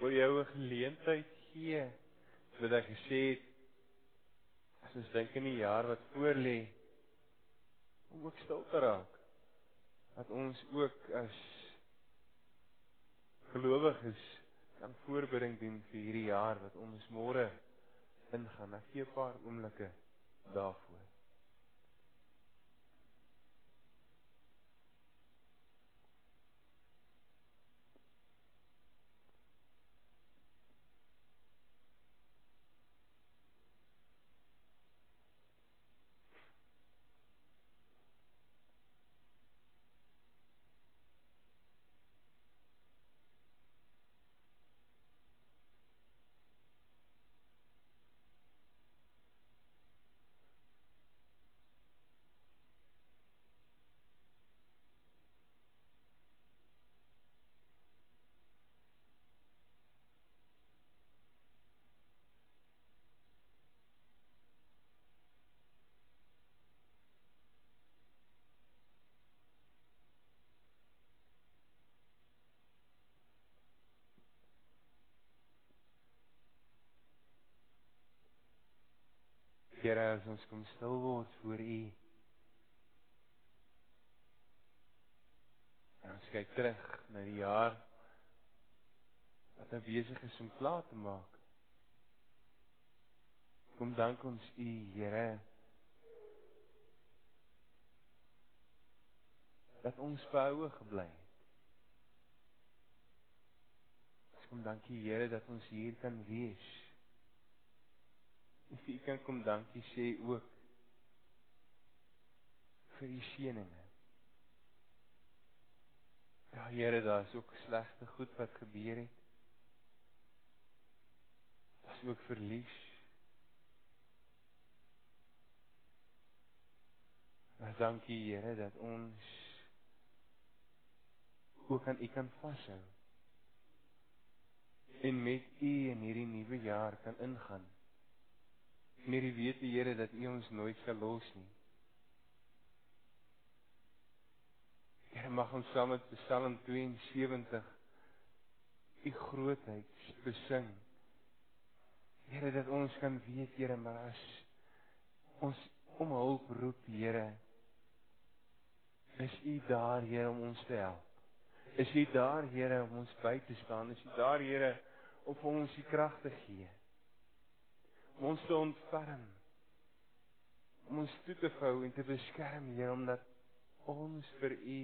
Wil jou 'n geleentheid gee wat ek gesê het as ons dink in die jaar wat voor lê om ook stil te raak. Dat ons ook as gelowiges kan voorbereiding doen vir hierdie jaar wat ons môre ingaan. Ek gee 'n paar oomblikke daarvoor. Here, as ons kom stil word voor U. En ons kyk terug na die jaar wat nou besig is om klaar te maak. Kom dank ons U, Here. Dat ons behoue gebly het. Ons kom dankie Here dat ons hier kan wees. Vir u kan kom dankie sê ook vir die seëninge. Ja Here, daar is ook slegte goed wat gebeur het. Daar's ook verlies. Maar dankie Here dat ons ook aan u kan vashou. En met u in hierdie nuwe jaar kan ingaan. Meer die weet die Here dat U ons nooit sal los nie. Here mag ons saam met Psalm 72 U grootheid besing. Here dat ons kan weet Here maar as ons om hulp roep Here is U daar Here om ons te help. Is U daar Here om ons by te staan? Is U daar Here om vir ons die krag te gee? Om ons te ontferm. Om ons toe te vou en te beskerm Here omdat ons vir u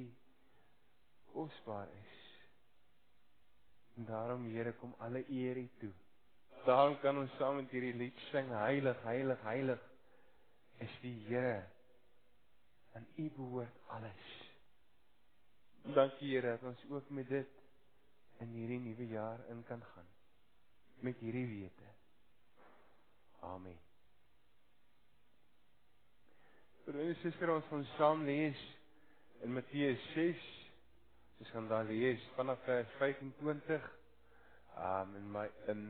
kosbaar is. En daarom Here kom alle eer u toe. Daarom kan ons saam met hierdie lied sing heilig heilig heilig is die Here. Aan u behoort alles. Dankie Here dat ons ook met dit in hierdie nuwe jaar in kan gaan met hierdie wete Amen. Broer en suster, ons gaan saam lees in Matteus 6. Ons gaan daar lees vanaf vers 25. Um in my in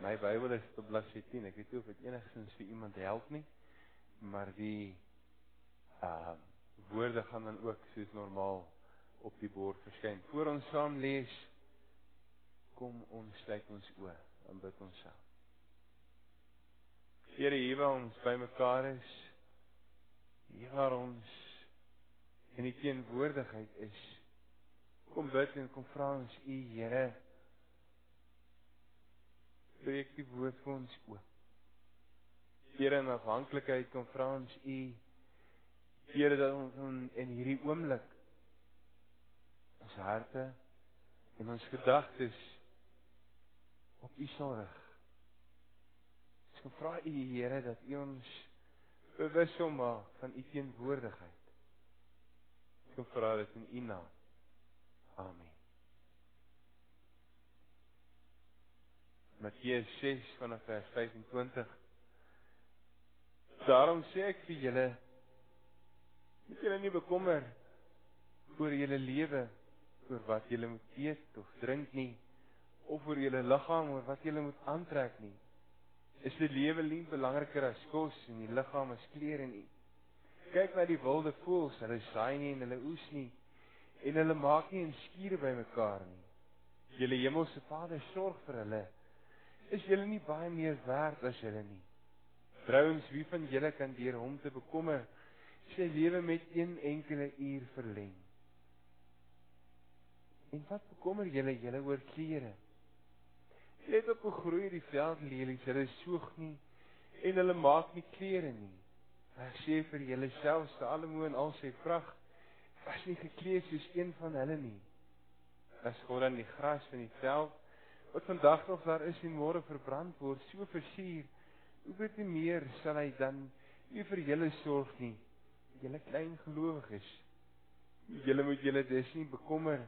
my Bybel is dit op bladsy 10. Ek weet nie of dit enigstens vir iemand help nie, maar die um woorde gaan dan ook soos normaal op die bord verskyn. Voor ons saam lees, kom ons sluit ons oë en bid ons saam. Here hier waar ons bymekaar is. Hier waar ons in die teenwoordigheid is. Kom bid en kom vra ons U Here. Breek die woord vir ons oop. Here in afhanklikheid kom vra ons U Here dat ons in, in hierdie oomblik ons harte en ons gedagtes op U sal rig. Ons vra U Here dat U ons bewus sal maak van U teenwoordigheid. Ons vra dit in U naam. Amen. Matteus 6 vanaf vers 25. Daarom sê ek vir julle moet julle nie bekommer oor julle lewe oor wat julle moet eet of drink nie of oor julle liggaam oor wat julle moet aantrek nie is die lewe nie belangriker as kos en die liggaam as klere nie. Kyk na die wilde voëls, hulle saai nie en hulle oes nie en hulle maak nie 'n skuur bymekaar nie. Julle hemelse Vader sorg vir hulle. Is julle nie baie meer werd as hulle nie? Trouens, wie van julle kan deur hom te bekommer sy lewe met een enkele uur verleng? En wat bekommer julle julle oor klere? Let op hoe groei die veldlelies, hulle soeg nie en hulle maak nie klere nie. Ek sê vir julle self Salomo en al sy vrag was nie geklee soos een van hulle nie. As God aan die gras van die veld wat vandag nog daar is en môre verbrand word, so versier, hoe baie meer sal hy dan nie vir julle sorg nie, julle klein gelowiges. Julle moet julle dus nie bekommer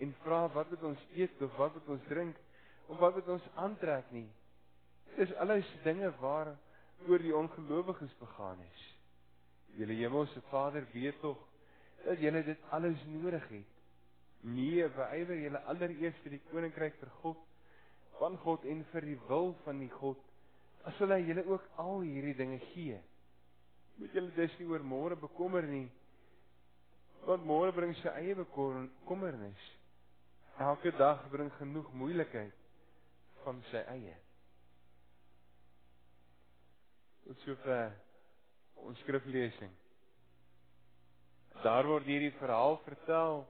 en vra wat moet ons eet of wat moet ons drink of wat moet ons aantrek nie. Dis alles dinge waar oor die ongelowiges begaan is. Julle hemelse Vader weet tog dat julle dit alles nodig het. Nee, beywer julle allereerst vir die koninkryk vir God, van God en vir die wil van die God. As hy julle ook al hierdie dinge gee. Moet julle dus nie oor môre bekommer nie. Want môre bring sy eie bekommernis. Elke dag bring genoeg moeilikheid van sy eie. Tot sover ons skriflesing. Daar word hierdie verhaal vertel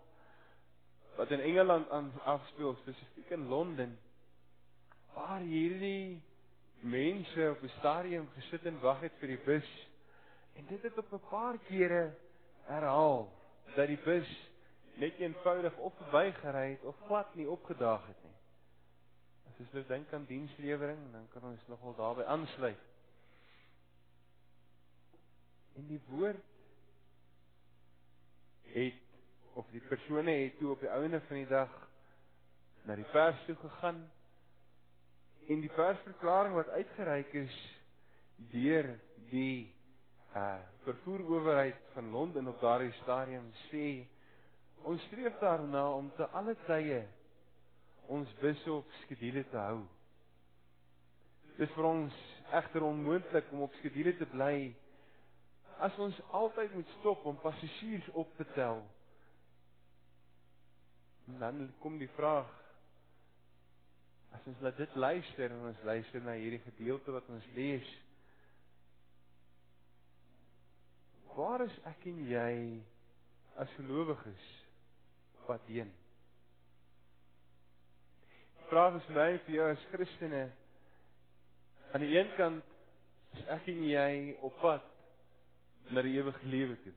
wat in Engeland aan afspeel, spesifiek in Londen, waar hierdie mense op 'n stadium gesit en wag het vir die bus. En dit het op 'n paar kere herhaal dat die bus net eenvoudig of verbygery het of glad nie opgedaag het nie. Jy nou dink aan dienslewering, dan kan ons nogal daarbey aansluit. En die woord het of die persone het toe op die ouene van die dag na die vers toe gegaan en die versverklaring wat uitgereik is deur die uh vervoerowerheid van Londen op daardie stadium sê Ons streef daarna om te alle tye ons busse op skedule te hou. Dit is vir ons egter onmoontlik om op skedule te bly as ons altyd moet stop om passasiers op te tel. En dan kom die vraag as ons laat dit luister en ons luister na hierdie gedeelte wat ons lees. Waar is ek en jy as gelowiges? pad heen. Vraag is my vir jou as Christene. Aan die een kant is ek en jy op pad na die ewige lewe toe.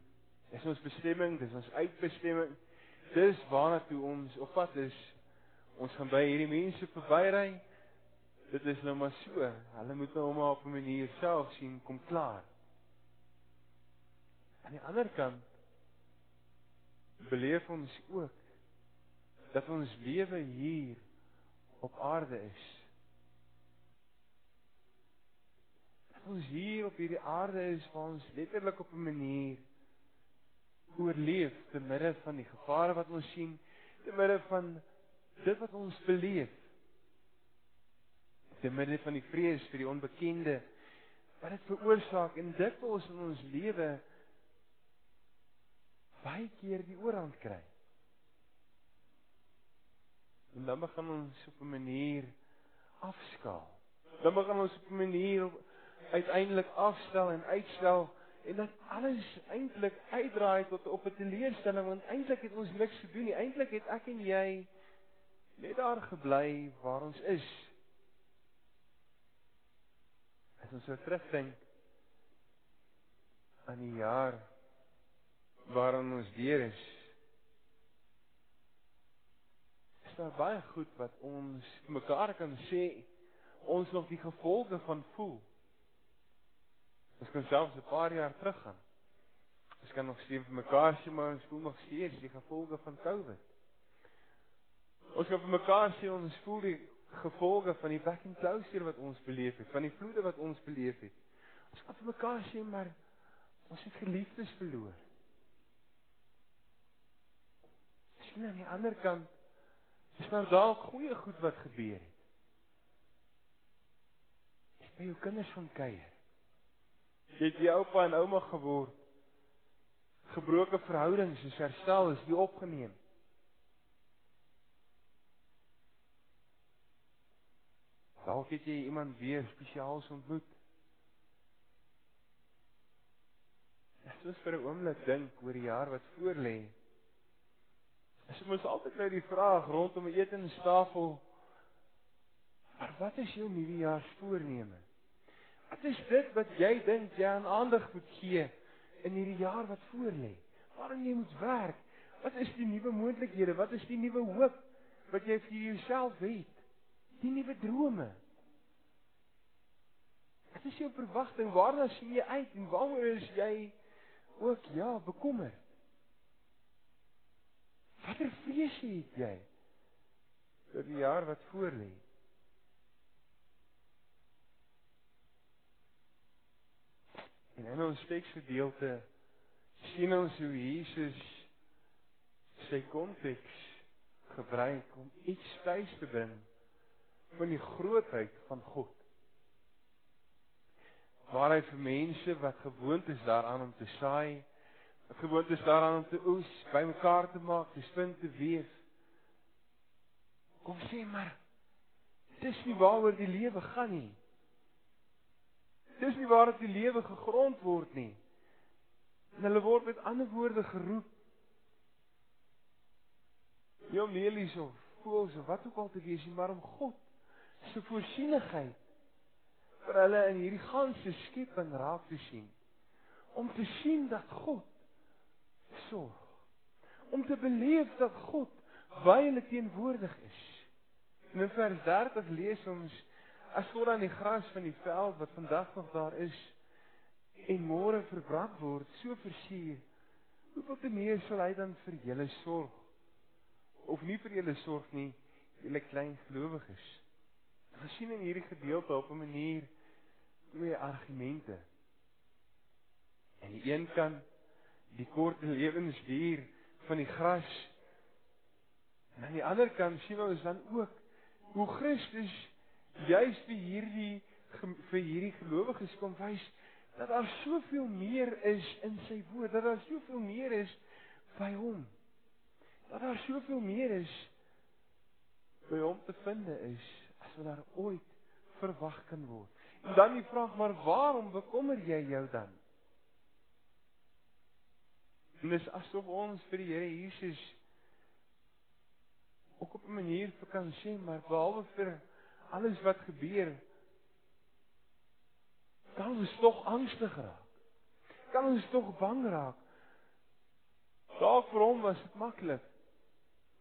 Dis ons bestemming, dis ons uitbestemming. Dis waarna toe ons op pad is. Ons gaan by hierdie mense verbyry. Dit is nou maar so. Hulle moet nou maar op 'n manier self sien kom klaar. Aan die ander kant beleef ons ook dat ons lewe hier op aarde is. Ons hier op hierdie aarde is waar ons letterlik op 'n manier oorleef te midde van die gevare wat ons sien, te midde van dit wat ons beleef. Te midde van die vrees vir die onbekende wat dit veroorsaak en dit wat ons in ons lewe baie keer die oorhand kry. En dan begin ons op 'n manier afskaal. Dan begin ons op 'n manier uiteindelik afstel en uitstel en dat alles eintlik uitdraai tot op 'n teleurstelling want eintlik het ons niks gedoen nie. Eintlik het ek en jy net daar gebly waar ons is. As ons so terugdink aan die jaar waarin ons deur is, daar baie goed wat ons mekaar kan sê ons nog die gevolge van voel. Ons kan selfs 'n paar jaar teruggaan. Ons kan nog sien vir mekaar sê maar ons voel nog steeds die gevolge van COVID. Ons kan vir mekaar sê ons voel die gevolge van die back and closure wat ons beleef het, van die vloede wat ons beleef het. Ons kan vir mekaar sê maar ons het geliefdes verloor. Sien aan die ander kant Is nou dalk goeie goed wat gebeur het. Jy by jou kinders van kuier. Jy het jou oupa en ouma geword. Gebroke verhoudings is herstel, is die opgeneem. Dalk het jy iemand weer spesiaal ontmoet. As ons vir 'n oomblik dink oor die jaar wat voorlê. Ons altyd nou die vraag rondom 'n etenstafel Maar wat is jou nuwejaarsvoorneme? Wat is dit wat jy dink jy aan aandag moet gee in hierdie jaar wat voorlê? Waarin jy moet werk? Wat is die nuwe moontlikhede? Wat is die nuwe hoop wat jy vir jouself het? Die nuwe drome. Wat is jou verwagting? Waarna sien jy uit en waaroor is jy ook ja, bekommerd? Watter vrese het jy vir die jaar wat voorlê? En in ons teksgedeelte sien ons hoe Jesus sy konteks gebruik om iets tuis te bring van die grootheid van God. Waar hy vir mense wat gewoond is daaraan om te saai, gewoond is daaraan om te oes, bymekaar te maak, te spin te weef. Kom sê maar, dis nie waaroor die lewe gaan nie. Dis nie waar dit die lewe gegrond word nie. En hulle word met ander woorde geroep. Nie om lelies of voels of wat ook al te wees nie, maar om God se voorsienigheid vir hulle in hierdie ganse skepping raak te sien. Om te sien dat God sorg. Om te beleef dat God by hulle teenwoordig is. En in vers 30 lees ons as voor aan die gras van die veld wat vandag nog daar is en môre verbrand word, so versuur, hoeveel te meer sal hy dan vir julle sorg? Of nie vir julle sorg nie, julle klein gelowiges. Ons sien in hierdie gedeelte op 'n manier twee argumente. En die een kan die kort lewensduur van die gras en aan die ander kant sien ons dan ook hoe Christus juist vir hierdie vir hierdie gelowiges kom wys dat daar soveel meer is in sy woord, dat daar soveel meer is by hom. Dat daar soveel meer is by hom te vind is as wat daar ooit verwag kan word. En dan die vraag maar waarom bekommer jy jou dan? En dis asof ons vir die Here Jesus ook op 'n manier kan sê maar behalwe vir alles wat gebeur kan ons tog angstig raak. Kan ons tog bang raak. Dalk vir hom was dit maklik.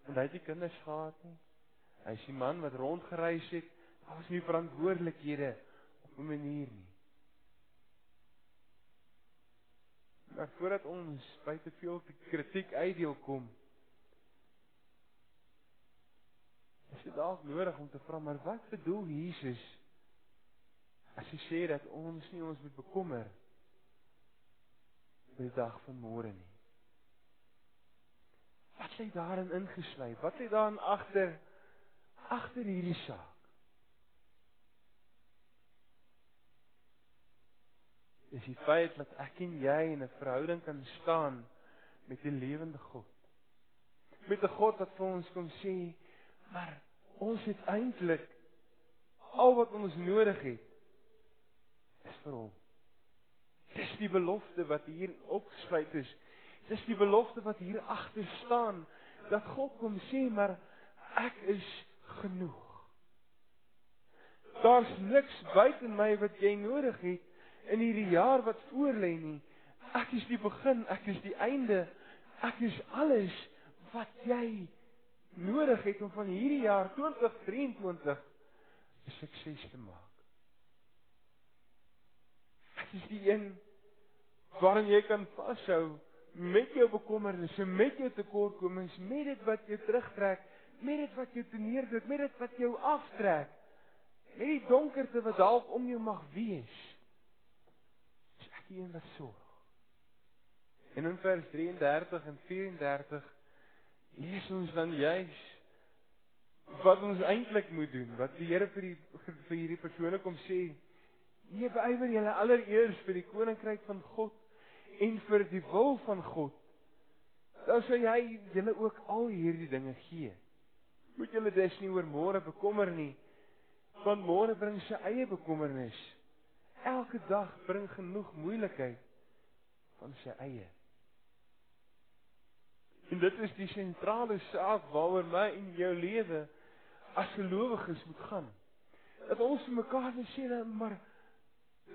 Want hy het nie kinders gehad nie. Hy is 'n man wat rondgereis het. Daar was nie verantwoordelikhede op 'n manier nie. Maar voordat ons by te veel kritiek uitdeel kom, is dit dalk nodig om te vra maar wat bedoel Jesus as hy sê dat ons nie ons moet bekommer oor die dag van môre nie. Wat lê daarin ingesluit? Wat lê daarin agter agter hierdie saak? Is die feit dat ek en jy in 'n verhouding kan staan met die lewende God. Met 'n God wat vir ons kom sê, maar ons het eintlik al wat ons nodig het is vir hom. Dis die belofte wat hier opgeskryf is. Dis die belofte wat hier agter staan dat God kom sê maar ek is genoeg. Daar's niks buite my wat jy nodig het in hierdie jaar wat voorlê nie. Ek is die begin, ek is die einde. Ek is alles wat jy nodig het om van hierdie jaar 2023 'n sukses te maak. Dit is die een waarin jy kan vashou met jou bekommernisse, met jou tekortkomings, met dit wat jou terugtrek, met dit wat jou teneerdruk, met dit wat jou aftrek. Met die donkerte wat dalk om jou mag wees. Die een wat sorg. En in vers 33 en 34 lees ons dan juis wat ons eintlik moet doen, wat die Here vir die vir hierdie persone kom sê. Nee, beywer julle allereers vir die koninkryk van God en vir die wil van God. Dan sê hy julle ook al hierdie dinge gee. Moet julle dus nie oor môre bekommer nie, Want môre bring sy eie bekommernis. Elke dag bring genoeg moeilikheid van sy eie. En dit is die sentrale saak waaroor my en jou lewe as gelowiges moet gaan. Dat ons mekaar net sê dat maar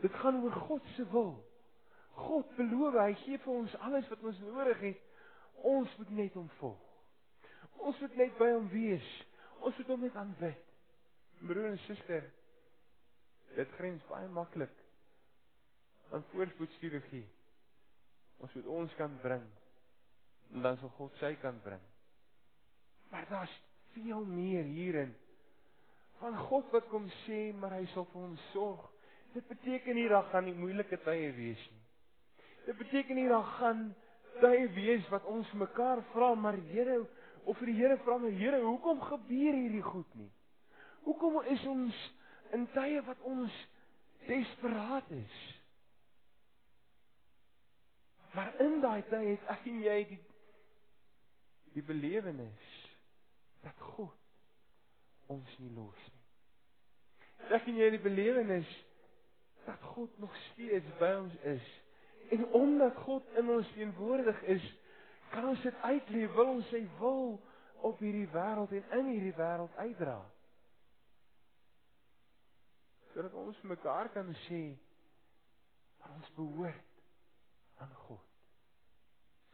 dit gaan oor God se wil. God beloof hy gee vir ons alles wat ons nodig het. Ons moet net hom volg. Ons moet net by hom wees. Ons moet hom net aanbid. Broer en suster, dit grens baie maklik aan voorspoedsteologie. Ons moet ons kan bring en dan sal God sy kan bring. Maar daar's veel meer hierin van God wat kom sê maar hy sal vir ons sorg. Dit beteken nie dat gaan nie moeilike tye wees nie. Dit beteken nie dat gaan tye wees wat ons mekaar vra maar Here of vir die Here vra maar Here hoekom gebeur hierdie goed nie? Hoekom is ons in tye wat ons desperaat is? Maar in daai tyd het ek en jy die die belewenis dat God ons nie los nie. Ek en jy die belewenis dat God nog steeds by ons is. En omdat God in ons teenwoordig is, kan ons dit uitleef, wil ons sy wil op hierdie wêreld en in hierdie wêreld uitdra. Sodat ons mekaar kan sê ons behoort aan God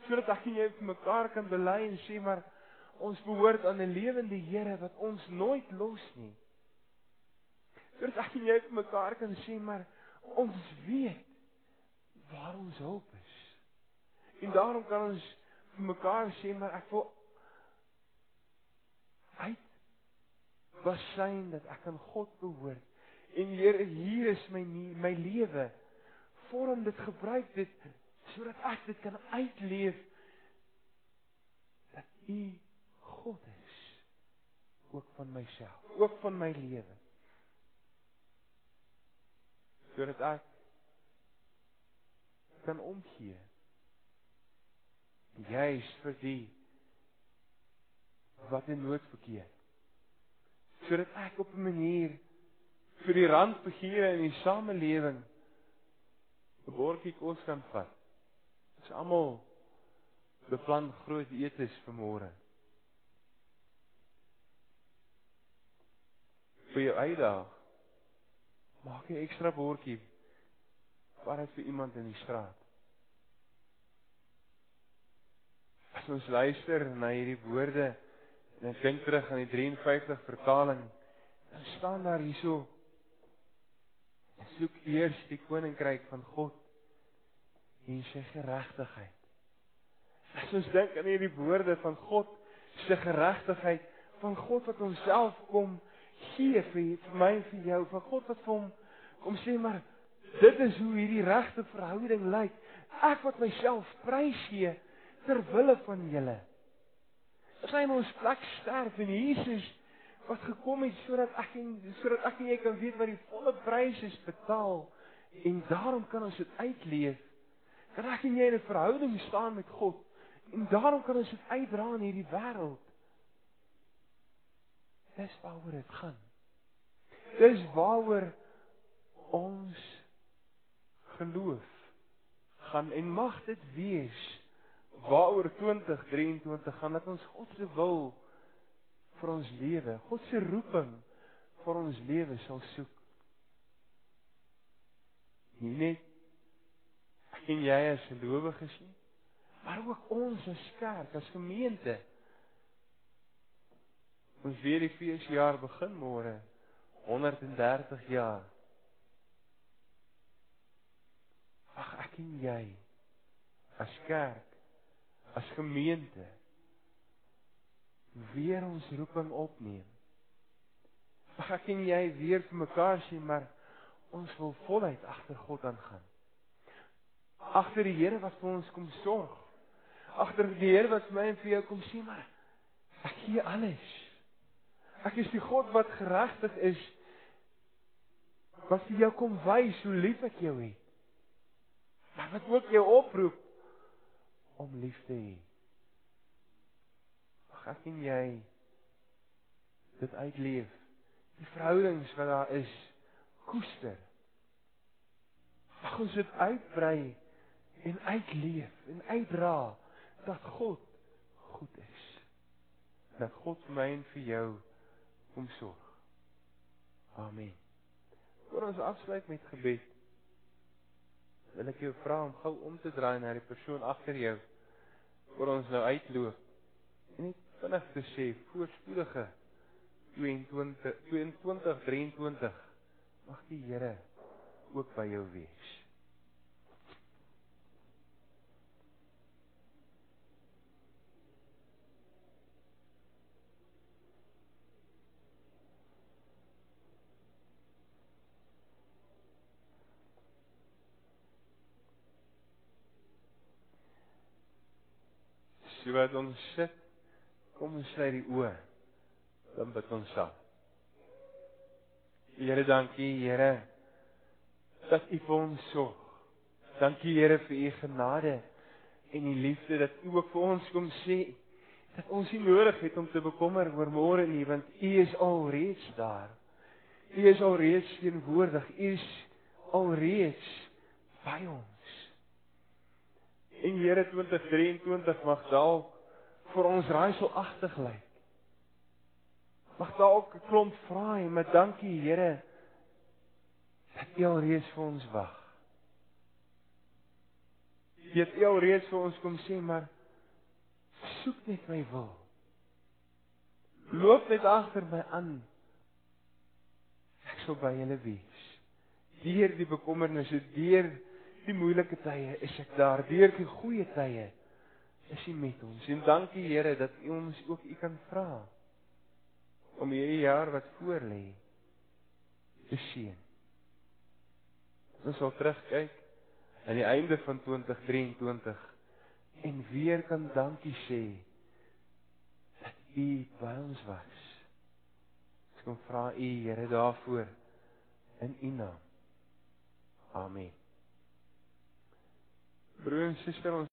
sodat ek en jy vir mekaar kan bely en sê maar ons behoort aan 'n lewende Here wat ons nooit los nie. Sodat ek en jy vir mekaar kan sê maar ons weet waar ons hulp is. En daarom kan ons vir mekaar sê maar ek wil uit besyn dat ek aan God behoort. En Here, hier is my my lewe. Vorm dit gebruik dit sodat ek dit kan uitleef dat U God is ook van myself, ook van my lewe. Sodat ek kan omgee. Juis vir die wat in nood verkeer. Sodat ek op 'n manier vir die randbegeere in die samelewing 'n bordjie kos kan vat. Ons almal beplan groot etes vir môre. Vir jou uitdag maak jy ekstra bordjie vir vir iemand in die straat. As ons luister na hierdie woorde en ek dink terug aan die 53 vertaling, dan staan daar hierso: Soek eers die koninkryk van God en sy geregtigheid. As ons dink aan hierdie woorde van God se geregtigheid, van God wat homself kom gee vir vir my en vir jou, van God wat vir hom kom sê maar dit is hoe hierdie regte verhouding lyk. Ek wat myself prys gee ter wille van julle. As hy in ons plek sterf en Jesus wat gekom het sodat ek en sodat ek en jy kan weet wat die volle prys is betaal en daarom kan ons dit uitleef kan ek en jy in 'n verhouding staan met God en daarom kan ons dit uitdra in hierdie wêreld. Dis waaroor dit gaan. Dis waaroor ons geloof gaan en mag dit wees waaroor 2023 gaan dat ons God se wil vir ons lewe, God se roeping vir ons lewe sal soek. Nie net en jy as gelowiges nie, maar ook ons as kerk, as gemeente. Ons weer die feesjaar begin môre 130 jaar. Ag ek en jy as kerk, as gemeente weer ons roeping opneem. Ek en jy weer vir mekaar sê maar ons wil voluit agter God aangaan agter die Here wat vir ons kom sorg. Agter die Here wat my en vir jou kom sien maar ek gee alles. Ek is die God wat geregtig is. Wat vir jou kom wys hoe lief ek jou het. Maar wat ook jou oproep om lief te hê. Ek en jy dit uitleef Die verhoudings wat daar is, koester. Mag ons dit uitbrei en uitleef en uitdra dat God goed is. Dat God vir my en vir jou kom sorg. Amen. Voor ons afsluit met gebed, wil ek jou vra om gou om te draai na die persoon agter jou voor ons nou uitloop. En net vinnig te sê voorspoedige 22 22 23 mag die Here ook by jou wees. So wat ons sit, kom ons sluit die oë. Dan bid ons saam. Here, dankie Here dat U vir ons sorg. Dankie Here vir U genade en U liefde dat U ook vir ons kom sê dat ons nie nodig het om te bekommer oor môre nie want U is alreeds daar. U is alreeds teenwoordig. U is alreeds by ons. En Here 2023 mag dalk vir ons raaiselagtig lyk. Mag dalk 'n klomp vrae, maar dankie Here dat U alreeds vir ons wag. Jy het alreeds vir ons kom sê, maar soek net my wil. Loop net agter my aan. Ek sal by julle wees. Deur die bekommernisse, deur die moeilike tye is ek daar. Deur die goeie tye is U met ons. En dankie Here dat U ons ook U kan vra om hierdie jaar wat voor lê te sien. Ons sal terugkyk aan die einde van 2023 en weer kan dankie sê dat U by ons was. Ek kom vra U Here daarvoor in U naam. Amen. Broer en suster